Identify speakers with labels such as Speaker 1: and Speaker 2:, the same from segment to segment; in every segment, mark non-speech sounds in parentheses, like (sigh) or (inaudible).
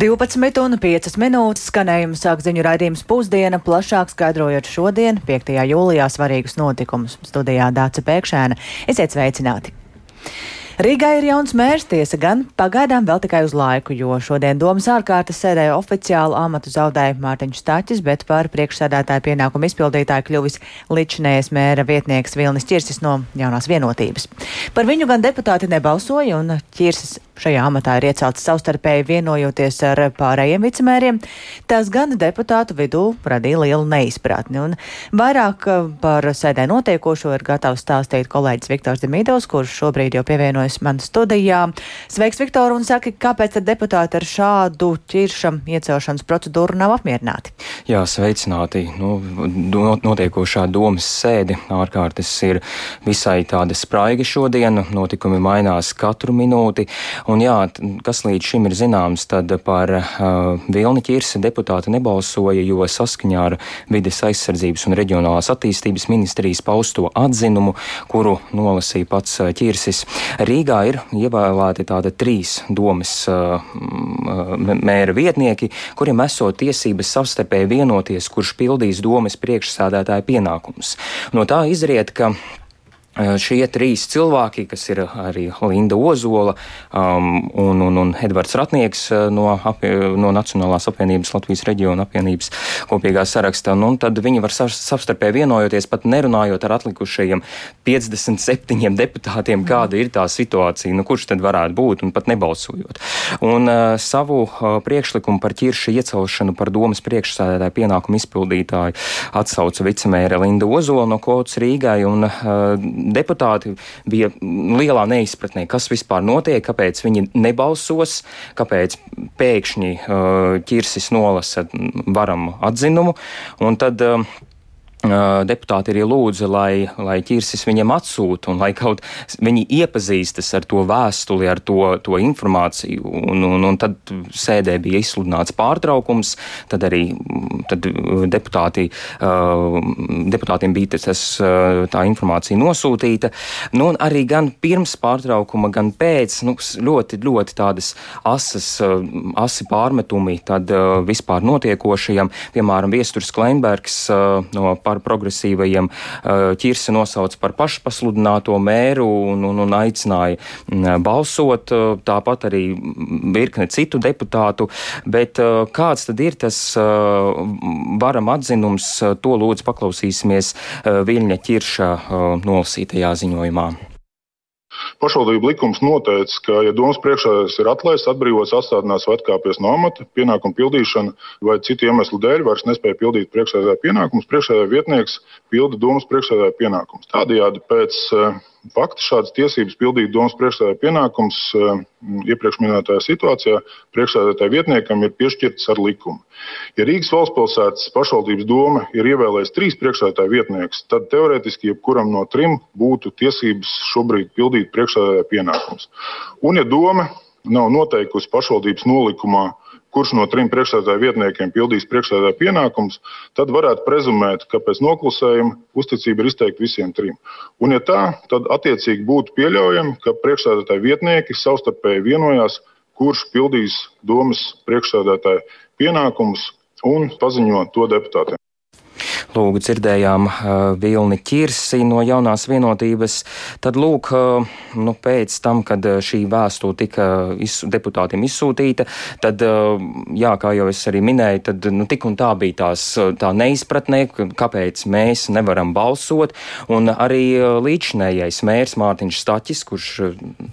Speaker 1: 12 un 5 minūtes skanējumu sāk ziņu raidījums pusdiena, plašāk skaidrojot šodien, 5. jūlijā, svarīgus notikumus. Studijā Dāca Pēkšēna. Esiet sveicināti! Rīgā ir jauns mērs tiesa, gan pagaidām vēl tikai uz laiku, jo šodien domas ārkārtas sēdē oficiālu amatu zaudēja Mārtiņš Staķis, bet par priekšsēdētāju pienākumu izpildītāju kļuvis ličinējais mēra vietnieks Vilnis Čirsis no jaunās vienotības. Par viņu gan deputāti nebalsoja, un Čirsis šajā amatā ir iecelts savstarpēji vienojoties ar pārējiem vicemēriem. Tas gan deputātu vidū radīja lielu neizpratni, un vairāk par sēdē notiekošo ir gatavs stāstīt kolēģis Viktors Demīdovs, kurš šobrīd jau pievienojas pievienojas man studijā. Sveiks, Viktor, un saki, kāpēc deputāti ar šādu ķiršam iecelšanas procedūru nav apmierināti?
Speaker 2: Jā, sveicināti. Nu, notiekošā domas sēde ārkārtas ir visai tāda spraiga šodien, notikumi mainās katru minūti, un jā, kas līdz šim ir zināms, tad par uh, Vilni ķirsi deputāti nebalsoja, jo saskaņā ar vides aizsardzības un reģionālās attīstības ministrijas pausto atzinumu, kuru nolasīja pats ķirsis, Rīgā ir ievēlēti tādi trīs domas mēra vietnieki, kuriem esot tiesības savstarpēji vienoties, kurš pildīs domas priekšsādātāja pienākumus. No tā izriet, ka Šie trīs cilvēki, kas ir arī Linda Ozola um, un, un, un Edvards Ratnieks no, apie, no Nacionālās apvienības Latvijas reģiona apvienības kopīgā sarakstā, nu, tad viņi var savstarpēji vienojoties, pat nerunājot ar atlikušajiem 57 deputātiem, kāda ir tā situācija, nu, kurš tad varētu būt, un pat nebalsojot. Un uh, savu uh, priekšlikumu par ķiršu iecelšanu par domas priekšsēdētāju pienākumu izpildītāju atsauca vicemēra Linda Ozola no Kotas Rīgai. Un, uh, deputāti bija lielā neizpratnē, kas vispār notiek, kāpēc viņi nebalsos, kāpēc pēkšņi uh, ķirsis nolasa varam atzinumu. Un tad uh, deputāti arī lūdza, lai, lai ķirsis viņiem atsūta un lai kaut viņi iepazīstas ar to vēstuli, ar to, to informāciju. Un, un, un tad sēdē bija izsludināts pārtraukums, tad arī tad deputāti, deputātiem bija tas, tā informācija nosūtīta. Nu, un arī gan pirms pārtraukuma, gan pēc nu, ļoti, ļoti tādas asas, asi pārmetumi tad vispār notiekošajam, piemēram, Viesturs Kleinbergs no par progresīvajiem ķirsi nosauc par pašpasludināto mēru un, un, un aicināja balsot. Tāpat arī virkne citu deputātu. Bet kāds tad ir tas varam atzinums, to lūdzu paklausīsimies Viļņa ķirša nolasītajā ziņojumā.
Speaker 3: Pašvaldību likums noteica, ka, ja domas priekšsēdētājs ir atlaists, atbrīvots, atstādināts vai atkāpies no amata, pienākumu pildīšana vai citu iemeslu dēļ vairs nespēja pildīt priekšsēdētāja pienākumus, priekšsēdētāja vietnieks pilda domas priekšsēdētāja pienākumus. Tādējādi pēc uh, fakta šādas tiesības pildīt domas priekšsēdētāja pienākums uh, iepriekš minētajā situācijā priekšsēdētāja vietniekam ir piešķirts ar likumu. Ja Rīgas valsts pilsētas pašvaldības doma ir ievēlējusi trīs priekšsēdētāju vietniekus, tad teorētiski jebkuram no trim būtu tiesības šobrīd pildīt priekšsēdētāja pienākumus. Un ja doma nav noteikusi pašvaldības nolikumā, kurš no trim priekšsēdētāju vietniekiem pildīs priekšsēdētāju pienākumus, tad varētu prezumēt, ka pēc noklusējuma uzticība ir izteikta visiem trim. Un, ja tā, tad attiecīgi būtu pieļaujami, ka priekšsēdētāju vietnieki savstarpēji vienojās, kurš pildīs domas priekšsēdētāju pienākumus un paziņo to deputātiem.
Speaker 2: Lūk, dzirdējām uh, Vilni Kirsi no jaunās vienotības. Tad, lūk, uh, nu, pēc tam, kad šī vēstule tika iz, deputātiem izsūtīta, tad, jā, kā jau es arī minēju, tad nu, tik un tā bija tās, tā neizpratnē, kāpēc mēs nevaram balsot. Un arī līdzinējais mērs Mārtiņš Staķis, kurš,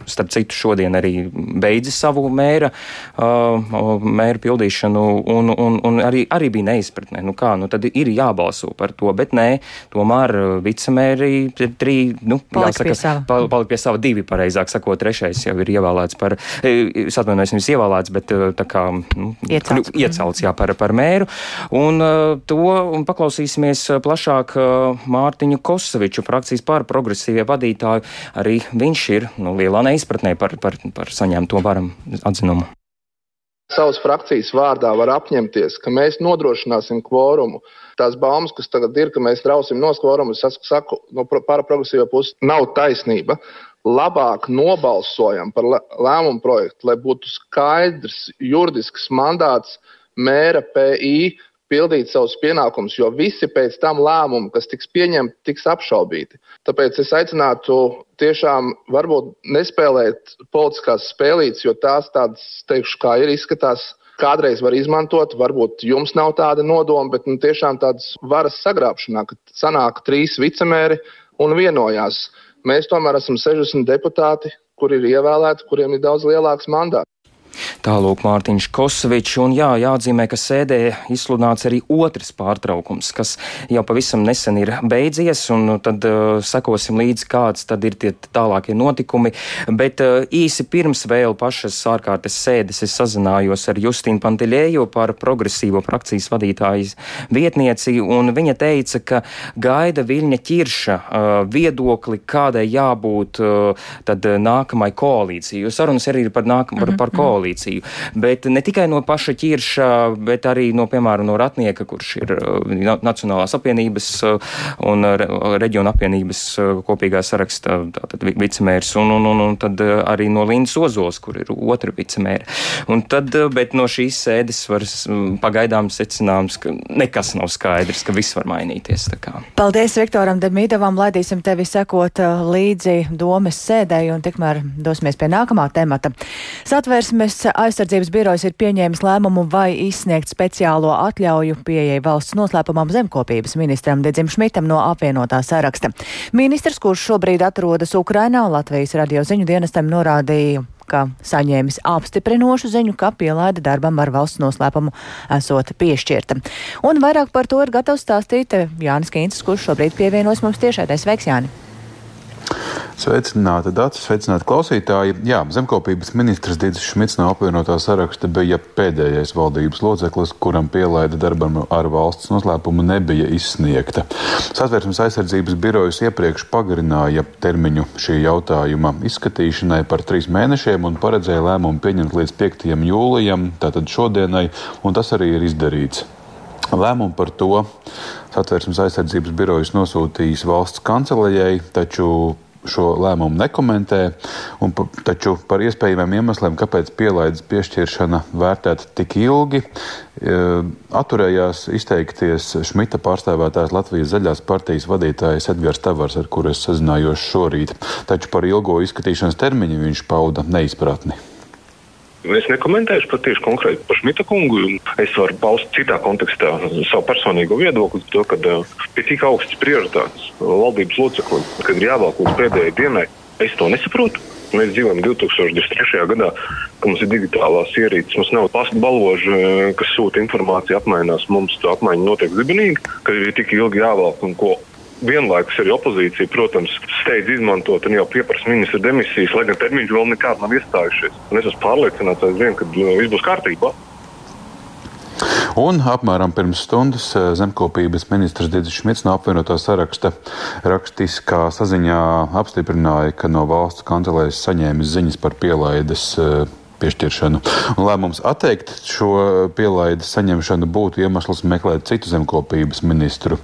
Speaker 2: starp citu, šodien arī beidza savu mēra, mēra pildīšanu, un, un, un arī, arī bija neizpratnē. Nu, kā, nu, tad ir jābalso balso par to, bet nē, tomēr uh, vicemēri trī, nu,
Speaker 1: palika jāsaka, pie sava.
Speaker 2: Pal, palika pie sava divi, pareizāk sakot, trešais jau ir ievēlēts par, e, es atvainojos, nevis ievēlēts, bet uh, tā kā nu,
Speaker 1: iecelts,
Speaker 2: iecelts jā, par, par mēru. Un uh, to un paklausīsimies plašāk Mārtiņu Kosoviču, frakcijas pār progresīvie vadītāju. Arī viņš ir nu, lielā neizpratnē par, par, par saņemto varam atzinumu
Speaker 4: savas frakcijas vārdā var apņemties, ka mēs nodrošināsim kvorumu tās baumas, kas tagad ir, ka mēs trausim no skvoruma, es saku, no paraprogresīvā puses, nav taisnība. labāk nobalsojam par lēmumu projektu, lai būtu skaidrs juridisks mandāts mēra PI pildīt savus pienākumus, jo visi pēc tam lēmumi, kas tiks pieņemti, tiks apšaubīti. Tāpēc es aicinātu tiešām varbūt nespēlēt politiskās spēlītes, jo tās tādas, teikšu, kā ir izskatās. Kādreiz var izmantot, varbūt jums nav tāda nodoma, bet nu, tiešām tādas varas sagrābšanā, kad sanāk trīs vicemēri un vienojās. Mēs tomēr esam 60 deputāti, kuri ir ievēlēti, kuriem ir daudz lielāks mandāts.
Speaker 2: Tālūk Mārtiņš Kosovičs, un jā, jāatzīmē, ka sēdē izsludināts arī otrs pārtraukums, kas jau pavisam nesen ir beidzies, un tad uh, sekosim līdzi, kāds tad ir tie tālākie notikumi. Bet uh, īsi pirms vēl pašas ārkārtas sēdes es sazinājos ar Justīnu Pantiļēju par progresīvo frakcijas vadītājas vietnieci, un viņa teica, ka gaida Viļņa ķirša uh, viedokli, kādai jābūt uh, tad nākamai koalīcijai, jo sarunas arī ir par, nākam, par, par koalīciju koalīciju. Bet ne tikai no paša ķirša, bet arī no, piemēram, no Ratnieka, kurš ir uh, Nacionālās apvienības uh, un reģiona apvienības uh, kopīgā saraksta vicemērs, un, un, un, un tad arī no Lindas Ozols, kur ir otra vicemēra. Un tad, bet no šīs sēdes var pagaidām secināms, ka nekas nav skaidrs, ka viss var mainīties.
Speaker 1: Paldies Viktoram Demīdovam, laidīsim tevi sekot līdzi domas sēdēju un tikmēr dosimies pie nākamā temata. Satversmes aizsardzības birojas ir pieņēmis lēmumu vai izsniegt speciālo atļauju pieejai valsts noslēpumam zemkopības ministram Dedzim Šmitam no apvienotā saraksta. Ministrs, kurš šobrīd atrodas Ukrainā, Latvijas radio ziņu dienestam norādīja, ka saņēmis apstiprinošu ziņu, ka pielaida darbam ar valsts noslēpumu esot piešķirta. Un vairāk par to ir gatavs stāstīt Jānis Kīncis, kurš šobrīd pievienojas mums tiešētais. Sveiks, Jāni!
Speaker 5: Sveicināti dati, sveicināti klausītāji. Jā, zemkopības ministrs Dīdis Šmits no apvienotā saraksta bija pēdējais valdības loceklis, kuram pielaida darbam ar valsts noslēpumu nebija izsniegta. Satversmes aizsardzības birojas iepriekš pagarināja termiņu šī jautājuma izskatīšanai par trīs mēnešiem un paredzēja lēmumu pieņemt līdz 5. jūlijam, tātad šodienai, un tas arī ir izdarīts. Lēmumu par to Satversmes aizsardzības birojas nosūtījis valsts kancelējai, taču šo lēmumu nekomentē. Un, taču par iespējamiem iemesliem, kāpēc pielaides piešķiršana vērtēta tik ilgi, e, atturējās izteikties Šmita pārstāvētājs Latvijas zaļās partijas vadītājs Edgars Tavars, ar kuru es sazinājos šorīt. Taču par ilgo izskatīšanas termiņu viņš pauda neizpratni.
Speaker 6: Es nekomentēšu pat tieši konkrēti par Šmita kungu. Es varu paust citā kontekstā savu personīgo viedokli to, ka pie tik augstas prioritātes valdības loceklim, kad ir jāvēl līdz pēdējai dienai, es to nesaprotu. Mēs dzīvojam 2023. gadā, kad mums ir digitālās ierīces, mums nav pasta balvoža, kas sūta informāciju, apmainās. Mums tā apmaiņa notiek zibenīgi, kad ir tik ilgi jāvelk un ko vienlaikus arī opozīcija, protams, steidz izmantot un jau pieprasa ministra demisijas, lai gan termiņš vēl nekāds nav iestājušies. Un es esmu pārliecināts, aizvien, ka nu, viss būs kārtībā.
Speaker 5: Un apmēram pirms stundas eh, zemkopības ministrs Digis Šmits no apvienotā saraksta rakstiskā saziņā apstiprināja, ka no valsts kancelēs saņēmis ziņas par pielaides uh, piešķiršanu. Lēmums atteikt šo pielaides saņemšanu būtu iemesls meklēt citu zemkopības ministru.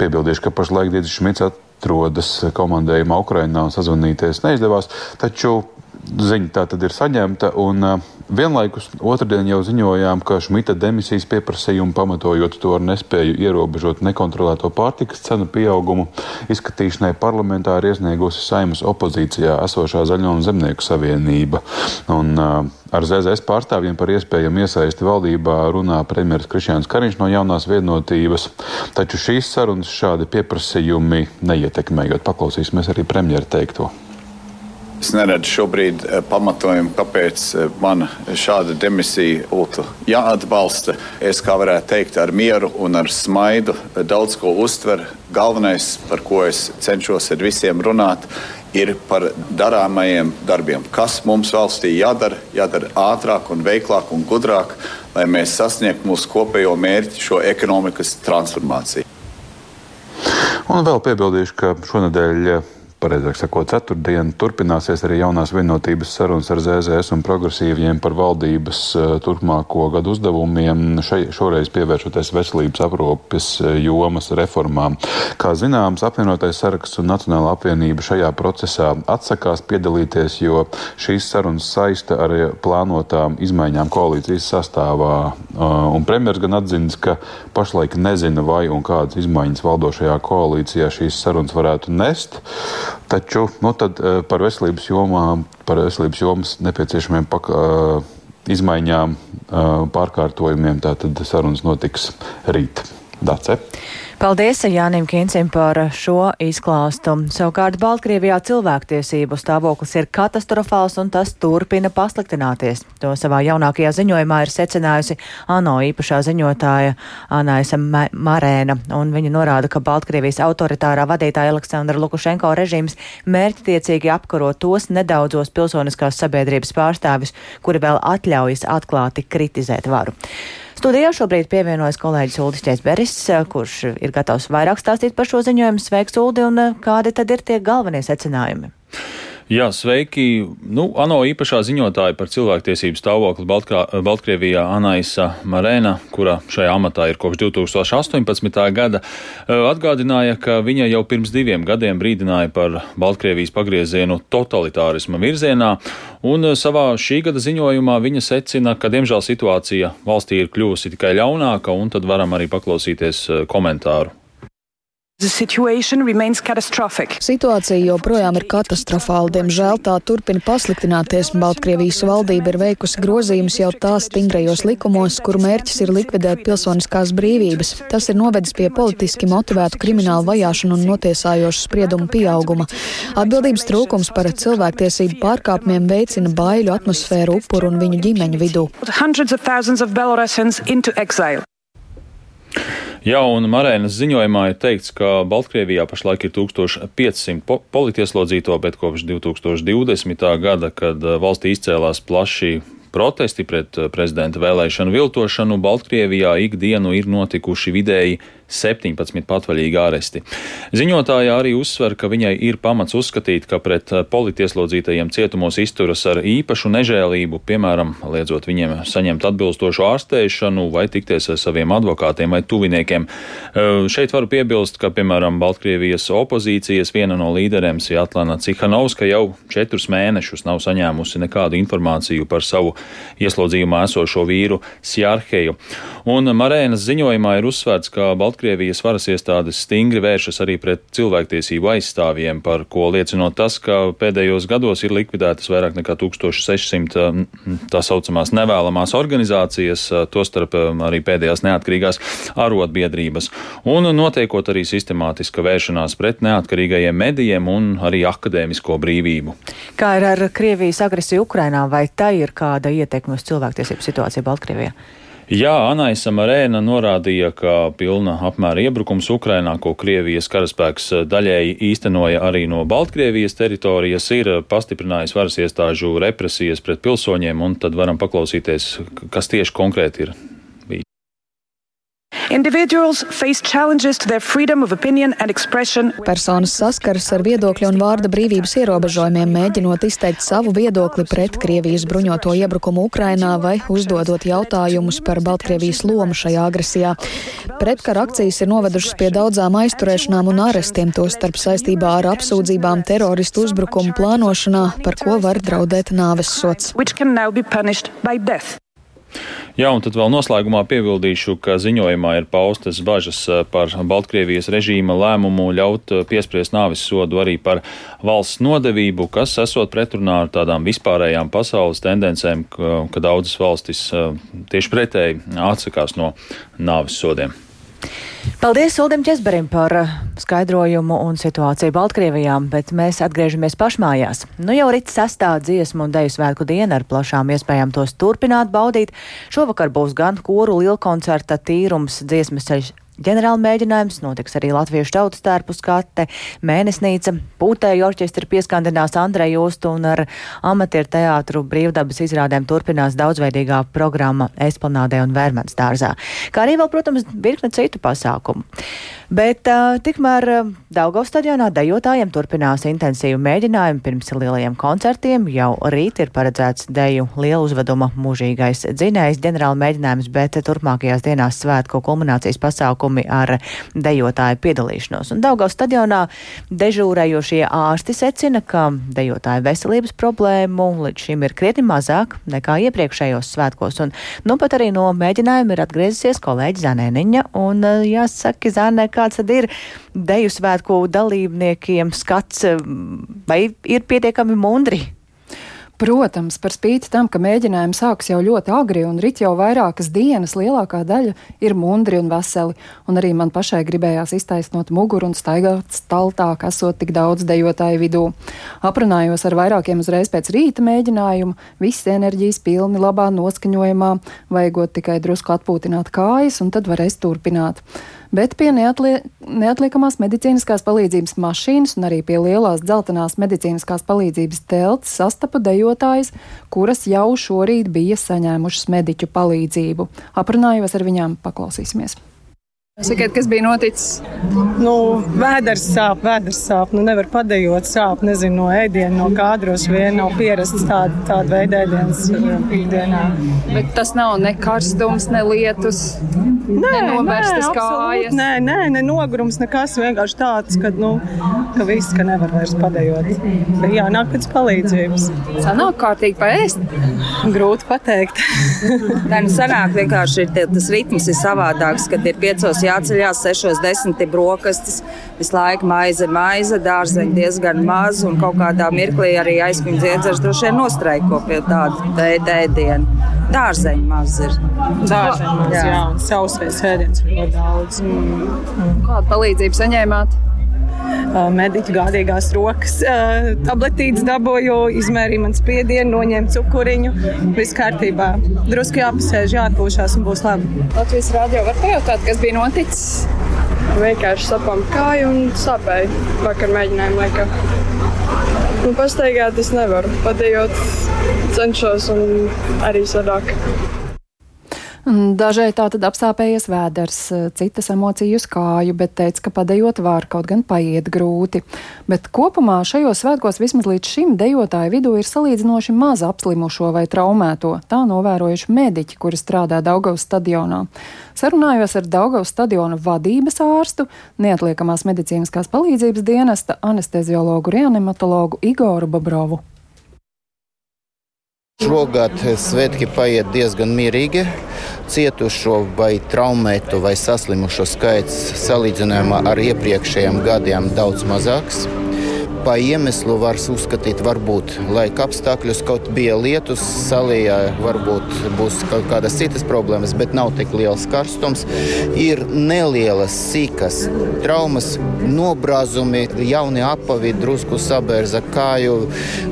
Speaker 5: Piebildīšu, ka pašlaik Dietzis Šmits atrodas komandējumā Ukrainā un sazvanīties neizdevās, taču ziņa tā tad ir saņemta. Un, uh, Vienlaikus otrdien jau ziņojām, ka Šmita demisijas pieprasījumu pamatojot to ar nespēju ierobežot nekontrolēto pārtikas cenu pieaugumu, izskatīšanai parlamentā ir iesniegusi saimas opozīcijā esošā Zaļo un Zemnieku savienība. Un, uh, Ar ZZS pārstāvjiem par iespējamu iesaisti valdībā runā premjerministrs Krišjāns Kariņš no jaunās vienotības, taču šīs sarunas šādi pieprasījumi neietekmējot. Paklausīsimies arī premjeru teikto.
Speaker 7: Es neredzu šobrīd eh, pamatojumu, kāpēc eh, man šāda demisija būtu jāatbalsta. Es, kā varētu teikt, ar mieru un ar smaidu daudz ko uztveru. Galvenais, par ko es cenšos ar visiem runāt, ir par darāmajiem darbiem. Kas mums valstī jādara, jādara ātrāk, un veiklāk un gudrāk, lai mēs sasniegtu mūsu kopējo mērķi, šo ekonomikas transformāciju.
Speaker 5: Un vēl piebildīšu, ka šonadēļ pareizāk sakot, ceturtdien turpināsies arī jaunās vienotības sarunas ar ZZS un progresīviem par valdības eh, turpmāko gadu uzdevumiem, šai, šoreiz pievēršoties veselības aprūpes eh, jomas reformām. Kā zināms, apvienotais saraksts un Nacionāla apvienība šajā procesā atsakās piedalīties, jo šīs sarunas saista ar plānotām izmaiņām koalīcijas sastāvā. Un premjeras gan atzīst, ka pašlaik nezina, vai un kādas izmaiņas valdošajā koalīcijā šīs sarunas varētu nest. Taču nu, par veselības jomām, par veselības jomas nepieciešamiem pakāpieniem izmaiņām, pārkārtojumiem. Tātad sarunas notiks rīt. Dace.
Speaker 1: Paldies Jānim Kīncim par šo izklāstu. Savukārt Baltkrievijā cilvēktiesību stāvoklis ir katastrofāls un tas turpina pasliktināties. To savā jaunākajā ziņojumā ir secinājusi ANO īpašā ziņotāja Anaisa Marēna, un viņa norāda, ka Baltkrievijas autoritārā vadītāja Aleksandra Lukašenko režīms mērķtiecīgi apkaro tos nedaudzos pilsoniskās sabiedrības pārstāvis, kuri vēl atļaujas atklāti kritizēt varu. Studijā šobrīd pievienojas kolēģis Uldis Čēsberis, kurš ir gatavs vairāk stāstīt par šo ziņojumu. Sveiks, Uldi, un kādi tad ir tie galvenie secinājumi?
Speaker 8: Jā, sveiki. Nu, ANO īpašā ziņotāja par cilvēktiesību stāvokli Baltkā, Baltkrievijā Anaisa Marēna, kura šajā amatā ir kopš 2018. gada, atgādināja, ka viņa jau pirms diviem gadiem brīdināja par Baltkrievijas pagriezienu totalitārisma virzienā, un savā šī gada ziņojumā viņa secina, ka diemžēl situācija valstī ir kļuvusi tikai ļaunāka, un tad varam arī paklausīties komentāru
Speaker 9: Situācija joprojām ir katastrofāla. Diemžēl tā turpina pasliktināties. Baltkrievijas valdība ir veikusi grozījumus jau tā stingrajos likumos, kuru mērķis ir likvidēt pilsoniskās brīvības. Tas ir novedis pie politiski motivētu kriminālu vajāšanu un notiesājošu spriedumu pieauguma. Atbildības trūkums par cilvēktiesību pārkāpumiem veicina baiļu atmosfēru upuru un viņu ģimeņu vidū.
Speaker 8: Jā, un Marēnas ziņojumā ir teikts, ka Baltkrievijā pašlaik ir 1500 po politieslodzīto, bet kopš 2020. gada, kad uh, valstī izcēlās plaši protesti pret uh, prezidenta vēlēšanu viltošanu, Baltkrievijā ikdienu ir notikuši vidēji 17 patvaļīgi āresti. Ziņotāja arī uzsver, ka viņai ir pamats uzskatīt, ka pret eh, politieslodzītajiem cietumos izturas ar īpašu nežēlību, piemēram, liedzot viņiem saņemt atbilstošu ārstēšanu vai tikties ar saviem advokātiem vai tuviniekiem. Eh, šeit varu piebilst, ka, piemēram, Baltkrievijas opozīcijas viena no līderiem, Sjatlana Cihanovska, jau četrus mēnešus nav saņēmusi nekādu informāciju par savu ieslodzījumā esošo vīru Sjārheju. Un Marēnas ziņojumā ir uzsvērts, ka Baltkrievijas Baltkrievijas varas iestādes stingri vēršas arī pret cilvēktiesību aizstāvjiem, par ko liecinot tas, ka pēdējos gados ir likvidētas vairāk nekā 1600 tā saucamās nevēlamās organizācijas, tostarp arī pēdējās neatkarīgās arotbiedrības, un notiekot arī sistemātiska vēršanās pret neatkarīgajiem medijiem un arī akadēmisko brīvību.
Speaker 1: Kā ir ar Krievijas agresiju Ukrainā, vai tai ir kāda ietekme uz cilvēktiesību situāciju Baltkrievijā?
Speaker 8: Jā, Anaisa Marēna norādīja, ka pilna apmēra iebrukums Ukrainā, ko Krievijas karaspēks daļēji īstenoja arī no Baltkrievijas teritorijas, ir pastiprinājis varas iestāžu represijas pret pilsoņiem, un tad varam paklausīties, kas tieši konkrēti ir
Speaker 9: Personas saskaras ar viedokļu un vārda brīvības ierobežojumiem, mēģinot izteikt savu viedokli pret Krievijas bruņoto iebrukumu Ukrainā vai uzdodot jautājumus par Baltkrievijas lomu šajā agresijā. Pretkara akcijas ir novedušas pie daudzām aizturēšanām un arestiem, tostarp saistībā ar apsūdzībām teroristu uzbrukumu plānošanā, par ko var draudēt nāves sots.
Speaker 8: Jā, un tad vēl noslēgumā piebildīšu, ka ziņojumā ir paustas bažas eh, par Baltkrievijas režīma lēmumu ļaut eh, piespriest nāvis sodu arī par valsts nodevību, kas esot pretrunā ar tādām vispārējām pasaules tendencēm, ka, ka daudzas valstis eh, tieši pretēji atsakās no nāvis sodiem.
Speaker 1: Paldies Uldim Česberim par uh, skaidrojumu un situāciju Baltkrievijā, bet mēs atgriežamies pašmājās. Nu jau rīt sastā dziesmu un deju svētku diena ar plašām iespējām tos turpināt baudīt. Šovakar būs gan koru lielkoncerta tīrums dziesmas ceļš ģenerāla mēģinājums, notiks arī Latviešu tautas tērpu skate, mēnesnīca, pūtēju orķestri pieskandinās Andreju Ostu un ar amatieru teātru brīvdabas izrādēm turpinās daudzveidīgā programma Esplanādē un Vērmens dārzā. Kā arī vēl, protams, virkne citu pasākumu. Bet uh, tikmēr uh, Daugavas stadionā dejotājiem turpinās intensīvu mēģinājumu pirms lielajiem koncertiem. Jau rīt ir paredzēts deju liela uzveduma mūžīgais dzinējs ģenerāla mēģinājums, bet turpmākajās dienās svētku kulminācijas pasākumi ar dejotāju piedalīšanos. Un Daugavas stadionā dežūrējošie ārsti secina, ka dejotāju veselības problēmu līdz šim ir krietni mazāk nekā iepriekšējos svētkos. Un nu pat arī no mēģinājuma ir atgriezusies kolēģi Zanēniņa un jāsaka, Zanē, kā kāds tad ir deju svētku dalībniekiem skats, vai ir pietiekami mundri?
Speaker 10: Protams, par spīti tam, ka mēģinājumi sāks jau ļoti agri un rit jau vairākas dienas, lielākā daļa ir mundri un veseli, un arī man pašai gribējās iztaisnot muguru un staigāt staltāk, esot tik daudz dejotāju vidū. Aprunājos ar vairākiem uzreiz pēc rīta mēģinājumu, viss enerģijas pilni, labā noskaņojumā, vajagot tikai drusku atpūtināt kājas, un tad varēs turpināt bet pie neatlie neatliekamās medicīniskās palīdzības mašīnas un arī pie lielās dzeltenās medicīniskās palīdzības telts sastapu dejotājas, kuras jau šorīt bija saņēmušas mediķu palīdzību. Aprunājos ar viņām, paklausīsimies!
Speaker 11: Sakiet, kas bija noticis?
Speaker 12: Nu, vēders sāp, vēders sāp. Nu, nevar padējot sāp, nezinu, no ēdiena, no kādros vien nav pierasts tāda, tāda veida ēdienas uh, ikdienā.
Speaker 11: Bet tas nav ne karstums, ne lietus, nē, ne novērstas kājas.
Speaker 12: Nē, nē, ne nogurums, nekas vienkārši tāds, ka, nu, ka viss, ka nevar vairs padējot. Bet jānāk pēc palīdzības.
Speaker 11: Sanāk kārtīgi paēst?
Speaker 12: Grūti pateikt. (laughs)
Speaker 13: Tā nu sanāk vienkārši ir, tas ritms ir savādāks, kad ir piecos jāceļās, sešos desmit ir brokastis, visu laiku maize, maize, dārzeņi diezgan maz, un kaut kādā mirklī arī aizkuņa dziedzers droši vien nostraiko pie tāda ēdiena. Dārzeņi maz ir.
Speaker 12: Dārzeņi maz, jā, jā un sausais ēdiens ir ļoti daudz. Mm.
Speaker 11: Kādu palīdzību saņēmāt?
Speaker 12: Mediķu gādīgās rokas. Tabletītes dabūju, izmērīju man spiedienu, noņēmu cukuriņu. Viss kārtībā. Drusku jāpasēž, jāatpūšās un būs labi.
Speaker 11: Latvijas rādio var pajautāt, kas bija noticis?
Speaker 14: Vienkārši sapām kāju un sāpēju. Vakar mēģinājumu laikā. Nu, pastaigāt es nevaru. Padējot cenšos un arī sadāk.
Speaker 10: Dažai tā tad apsāpējies vēders, citas emociju uz kāju, bet teica, ka padējot var, kaut gan paiet grūti. Bet kopumā šajos svētkos vismaz līdz šim dejotāju vidū ir salīdzinoši maz apslimušo vai traumēto. Tā novērojuši mediķi, kuri strādā Daugavas stadionā. Sarunājos ar Daugavas stadiona vadības ārstu, neatliekamās medicīniskās palīdzības dienesta anesteziologu reanimatologu Igoru Babrovu.
Speaker 15: Šogad svētki paiet diezgan mierīgi. Cietušo vai traumētu vai saslimušo skaits salīdzinājumā ar iepriekšējiem gadiem daudz mazāks pa iemeslu var uzskatīt, varbūt laika apstākļus, kaut bija lietus, salijā varbūt būs kaut kādas citas problēmas, bet nav tik liels karstums. Ir nelielas sīkas traumas, nobrāzumi, jauni apavi, drusku sabērza kāju,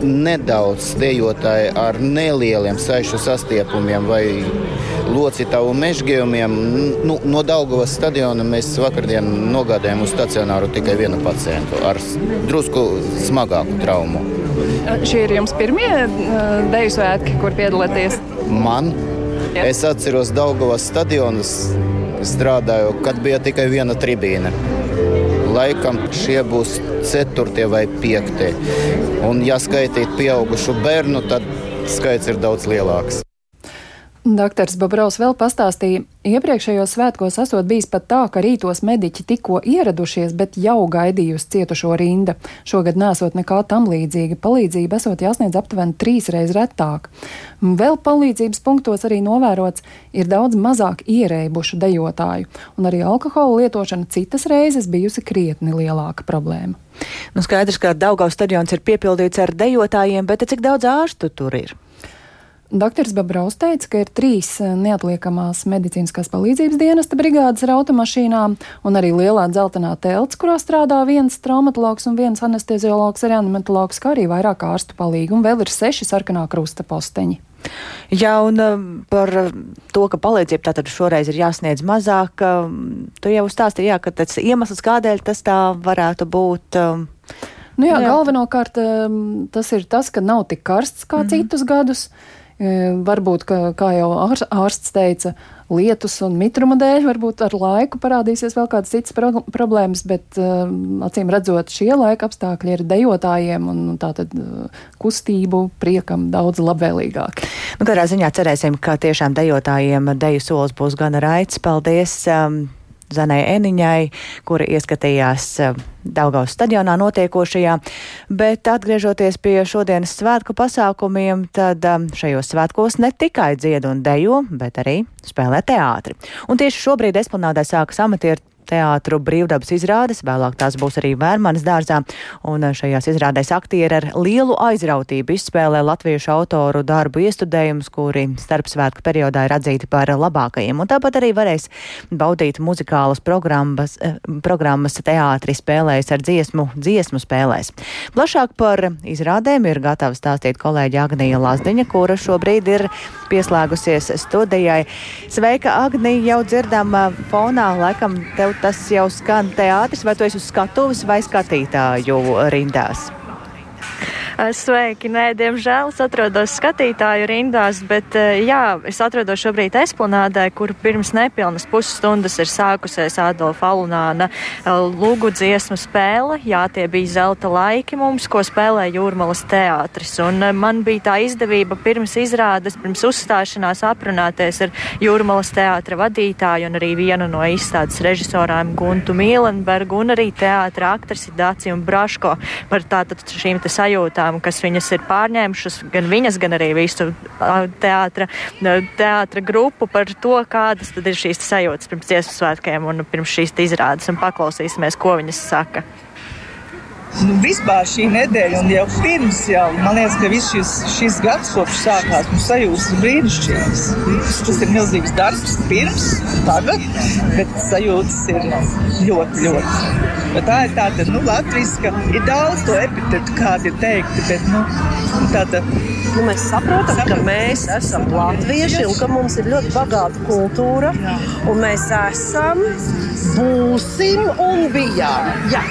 Speaker 15: nedaudz dejotāji ar nelieliem saišu sastiepumiem vai locītavu mežģījumiem. Nu, no Daugavas stadiona mēs vakardien nogādājām uz stacionāru tikai vienu pacientu ar drusku smagāku traumu.
Speaker 11: Šie ir jums pirmie deju svētki, kur piedalāties?
Speaker 15: Man. Jā. Es atceros Daugavas stadionus, strādāju, kad bija tikai viena tribīne. Laikam šie būs ceturtie vai piektie. Un, ja skaitīt pieaugušu bērnu, tad skaits ir daudz lielāks.
Speaker 10: Doktors Babraus vēl pastāstīja, iepriekšējos svētkos esot bijis pat tā, ka rītos mediķi tikko ieradušies, bet jau gaidījusi cietušo rinda. Šogad nesot nekā tam līdzīga. Palīdzība esot jāsniedz aptuveni trīsreiz retāk. Vēl palīdzības punktos arī novērots ir daudz mazāk ierēbušu dejotāju, un arī alkohola lietošana citas reizes bijusi krietni lielāka problēma.
Speaker 1: Nu, skaidrs, ka Daugavas stadions ir piepildīts ar dejotājiem, bet cik daudz ārstu tur ir?
Speaker 10: Dr. Babraus teica, ka ir trīs eh, neatliekamās medicīniskās palīdzības dienesta brigādes ar automašīnām un arī lielā dzeltenā telts, kurā strādā viens traumatologs un viens anesteziologs, reanimatologs, kā arī vairāk ārstu palīgi, un vēl ir seši sarkanā krusta posteņi.
Speaker 1: Jā, un um, par to, ka palīdzība tātad šoreiz ir jāsniedz mazāk, tu jau stāstīji, jā, ka tas iemesls, kādēļ tas tā varētu būt.
Speaker 10: Nu jā, jā, galvenokārt tas ir tas, ka nav tik karsts kā mm -hmm. citus gadus. Varbūt, ka, kā jau ārsts teica, lietus un mitruma dēļ, varbūt ar laiku parādīsies vēl kādas citas pro problēmas, bet acīm redzot, šie laika apstākļi ir dejotājiem un tātad kustību priekam daudz labvēlīgāk.
Speaker 1: Nu, katrā ziņā cerēsim, ka tiešām dejotājiem deju solis būs gana raids. Paldies! Um, Zanai Eniņai, kura ieskatījās eh, Daugaus stadionā notiekošajā, bet atgriežoties pie šodienas svētku pasākumiem, tad eh, šajos svētkos ne tikai dzied un dejo, bet arī spēlē teātri. Un tieši šobrīd esplanādē sākas amatieru teātru brīvdabas izrādes, vēlāk tās būs arī Vērmanas dārzā, un šajās izrādēs aktieri ar lielu aizrautību izspēlē latviešu autoru darbu iestudējumus, kuri starpsvētku periodā ir atzīti par labākajiem, un tāpat arī varēs baudīt muzikālas programmas, eh, programmas teātri spēlēs ar dziesmu, dziesmu spēlēs. Plašāk par izrādēm ir gatava stāstīt kolēģi Agnija Lazdiņa, kura šobrīd ir pieslēgusies studijai. Sveika, Agnija, jau dzirdam fonā, laikam tev tas jau skan teātris, vai tu esi uz skatuves vai skatītāju rindās?
Speaker 16: Sveiki! Nē, diemžēl es atrodos skatītāju rindās, bet jā, es atrodos šobrīd esplanādē, kur pirms nepilnas pusstundas ir sākusies Adolfa Alunāna lūgu dziesmu spēle. Jā, tie bija zelta laiki mums, ko spēlē Jūrmalas teātris. Un man bija tā izdevība pirms izrādes, pirms uzstāšanās aprunāties ar Jūrmalas teātra vadītāju un arī vienu no izstādes režisorām Guntu Mīlenbergu un arī teātra aktrisi Dāciju Braško par tātad šīm te sajūtām lietām, kas viņas ir pārņēmušas, gan viņas, gan arī visu teātra, teātra grupu par to, kādas tad ir šīs sajūtas pirms dziesmu svētkiem un pirms šīs izrādes, un paklausīsimies, ko viņas saka.
Speaker 17: Nu, vispār šī nedēļa, un jau pirms, jau, man liekas, ka viss šis, šis gads, kopš sākās, mums sajūtas ir brīnišķīgas. Tas ir milzīgs darbs pirms, tagad, bet sajūtas ir ļoti, ļoti. Bet tā ir tāda, nu, latviska, ir daudz to epitetu, kādi ir teikti, bet, nu, tāda.
Speaker 18: Nu, mēs saprotam, ka mēs esam latvieši un ka mums ir ļoti bagāta kultūra, un mēs esam, būsim un bijām. Jā.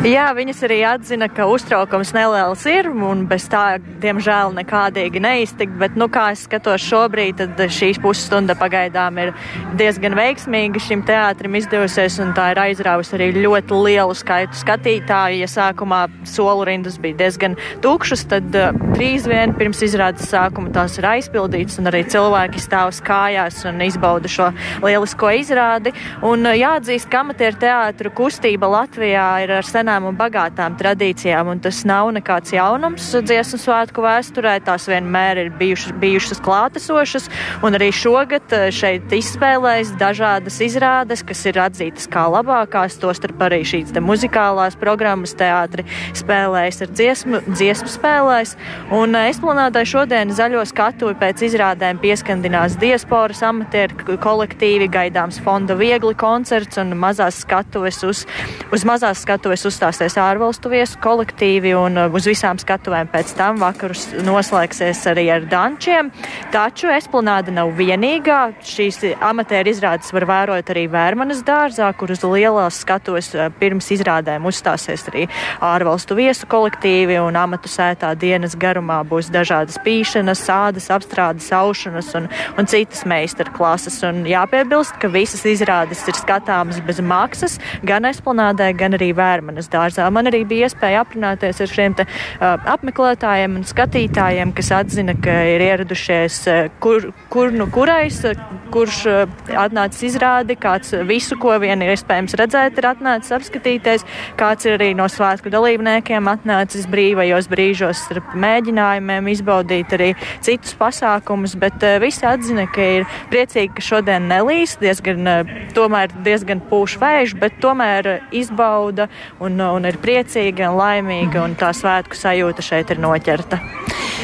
Speaker 16: Jā, viņas arī atzina, ka uztraukums neliels ir un bez tā, diemžēl, nekādīgi neiztikt. Bet, nu, kā es skatos šobrīd, tad šīs pusstunda pagaidām ir diezgan veiksmīga šim teātrim izdevusies, tā ir aizrāvusi arī ļoti lielu skaitu skatītāju. Ja sākumā solu rindas bija diezgan tukšas, tad uh, drīz vien pirms izrādes sākuma tās ir aizpildītas, un arī cilvēki stāv kājās un izbauda šo lielisko izrādi. Un uh, jāatzīst, ka amatieru teātru kustība Latvijā ir ar senā senām un bagātām tradīcijām, un tas nav nekāds jaunums dziesmu svētku vēsturē. Tās vienmēr ir bijušas, bijušas klātesošas, un arī šogad eh, šeit izspēlēs dažādas izrādes, kas ir atzītas kā labākās, tostarp arī šīs muzikālās programmas teātri spēlēs ar dziesmu, dziesmu spēlēs, un eh, esplanādai šodien zaļo skatuvi pēc izrādēm pieskandinās diasporas amatieru kolektīvi, gaidāms fonda viegli koncerts un mazās skatuves uz, uz mazās skatuves uz uzstāsies ārvalstu viesu kolektīvi un uh, uz visām skatuvēm pēc tam vakarus noslēgsies arī ar dančiem. Taču esplanāda nav vienīgā. Šīs amatieru izrādes var vērot arī Vērmanas dārzā, kur uz lielās skatuves uh, pirms izrādēm uzstāsies arī ārvalstu viesu kolektīvi un amatu sētā dienas garumā būs dažādas pīšanas, sādas, apstrādes, aušanas un, un citas meistarklases. Un jāpiebilst, ka visas izrādes ir skatāmas bez maksas gan esplanādē, gan arī Vērmanas dārzā. Man arī bija iespēja aprunāties ar šiem te, uh, apmeklētājiem un skatītājiem, kas atzina, ka ir ieradušies uh, kur, kur nu kurais, uh, kurš uh, atnācis izrādi, kāds visu, ko vien ir iespējams redzēt, ir atnācis apskatīties, kāds ir arī no svētku dalībniekiem atnācis brīvajos brīžos ar mēģinājumiem izbaudīt arī citus pasākumus, bet uh, visi atzina, ka ir priecīgi, ka šodien nelīs, diezgan, uh, tomēr diezgan pūš vējš, bet tomēr izbauda un un, un ir priecīga un laimīga, un tā svētku sajūta šeit ir noķerta.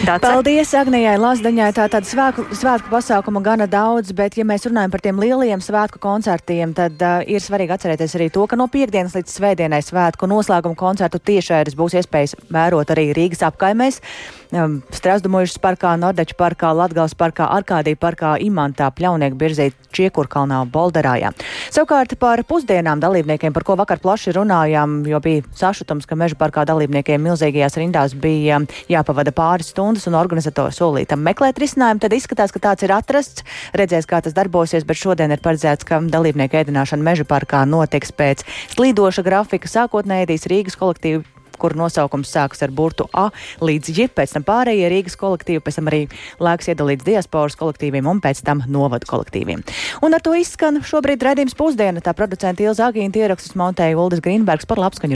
Speaker 1: Dace. Paldies Agnijai Lazdaņai. Tā tāda svētku, svētku pasākuma gana daudz, bet ja mēs runājam par tiem lielajiem svētku koncertiem, tad uh, ir svarīgi atcerēties arī to, ka no piekdienas līdz svētdienai svētku noslēguma koncertu tiešēras būs iespējas vērot arī Rīgas apkaimēs. Um, Strasdumojušas parkā, Nordeču parkā, Latgals parkā, Arkādija parkā, Imantā, Pļaunieku birzī, Čiekurkalnā, Bolderājā. Savukārt par pusdienām dalībniekiem, par ko vakar plaši runājām, jo bija sašutums, ka meža parkā dalībniekiem milzīgajās rindās bija jāpavada pāris stundas un organizatori solītam meklēt risinājumu, tad izskatās, ka tāds ir atrasts. Redzēs, kā tas darbosies, bet šodien ir paredzēts, ka dalībnieku ēdināšana meža parkā notiks pēc slīdoša grafika. Sākotnēji ēdīs Rīgas kolektīvu kur nosaukums sākas ar burtu A līdz J, pēc tam pārējie Rīgas kolektīvi, pēc tam arī laiks iedalīts diasporas kolektīviem un pēc tam novadu kolektīviem. Un ar to izskan šobrīd redzījums pusdiena. Tā producenta Ilza Agīna ierakstus montēja Uldis Grīnbergs par labskaņu.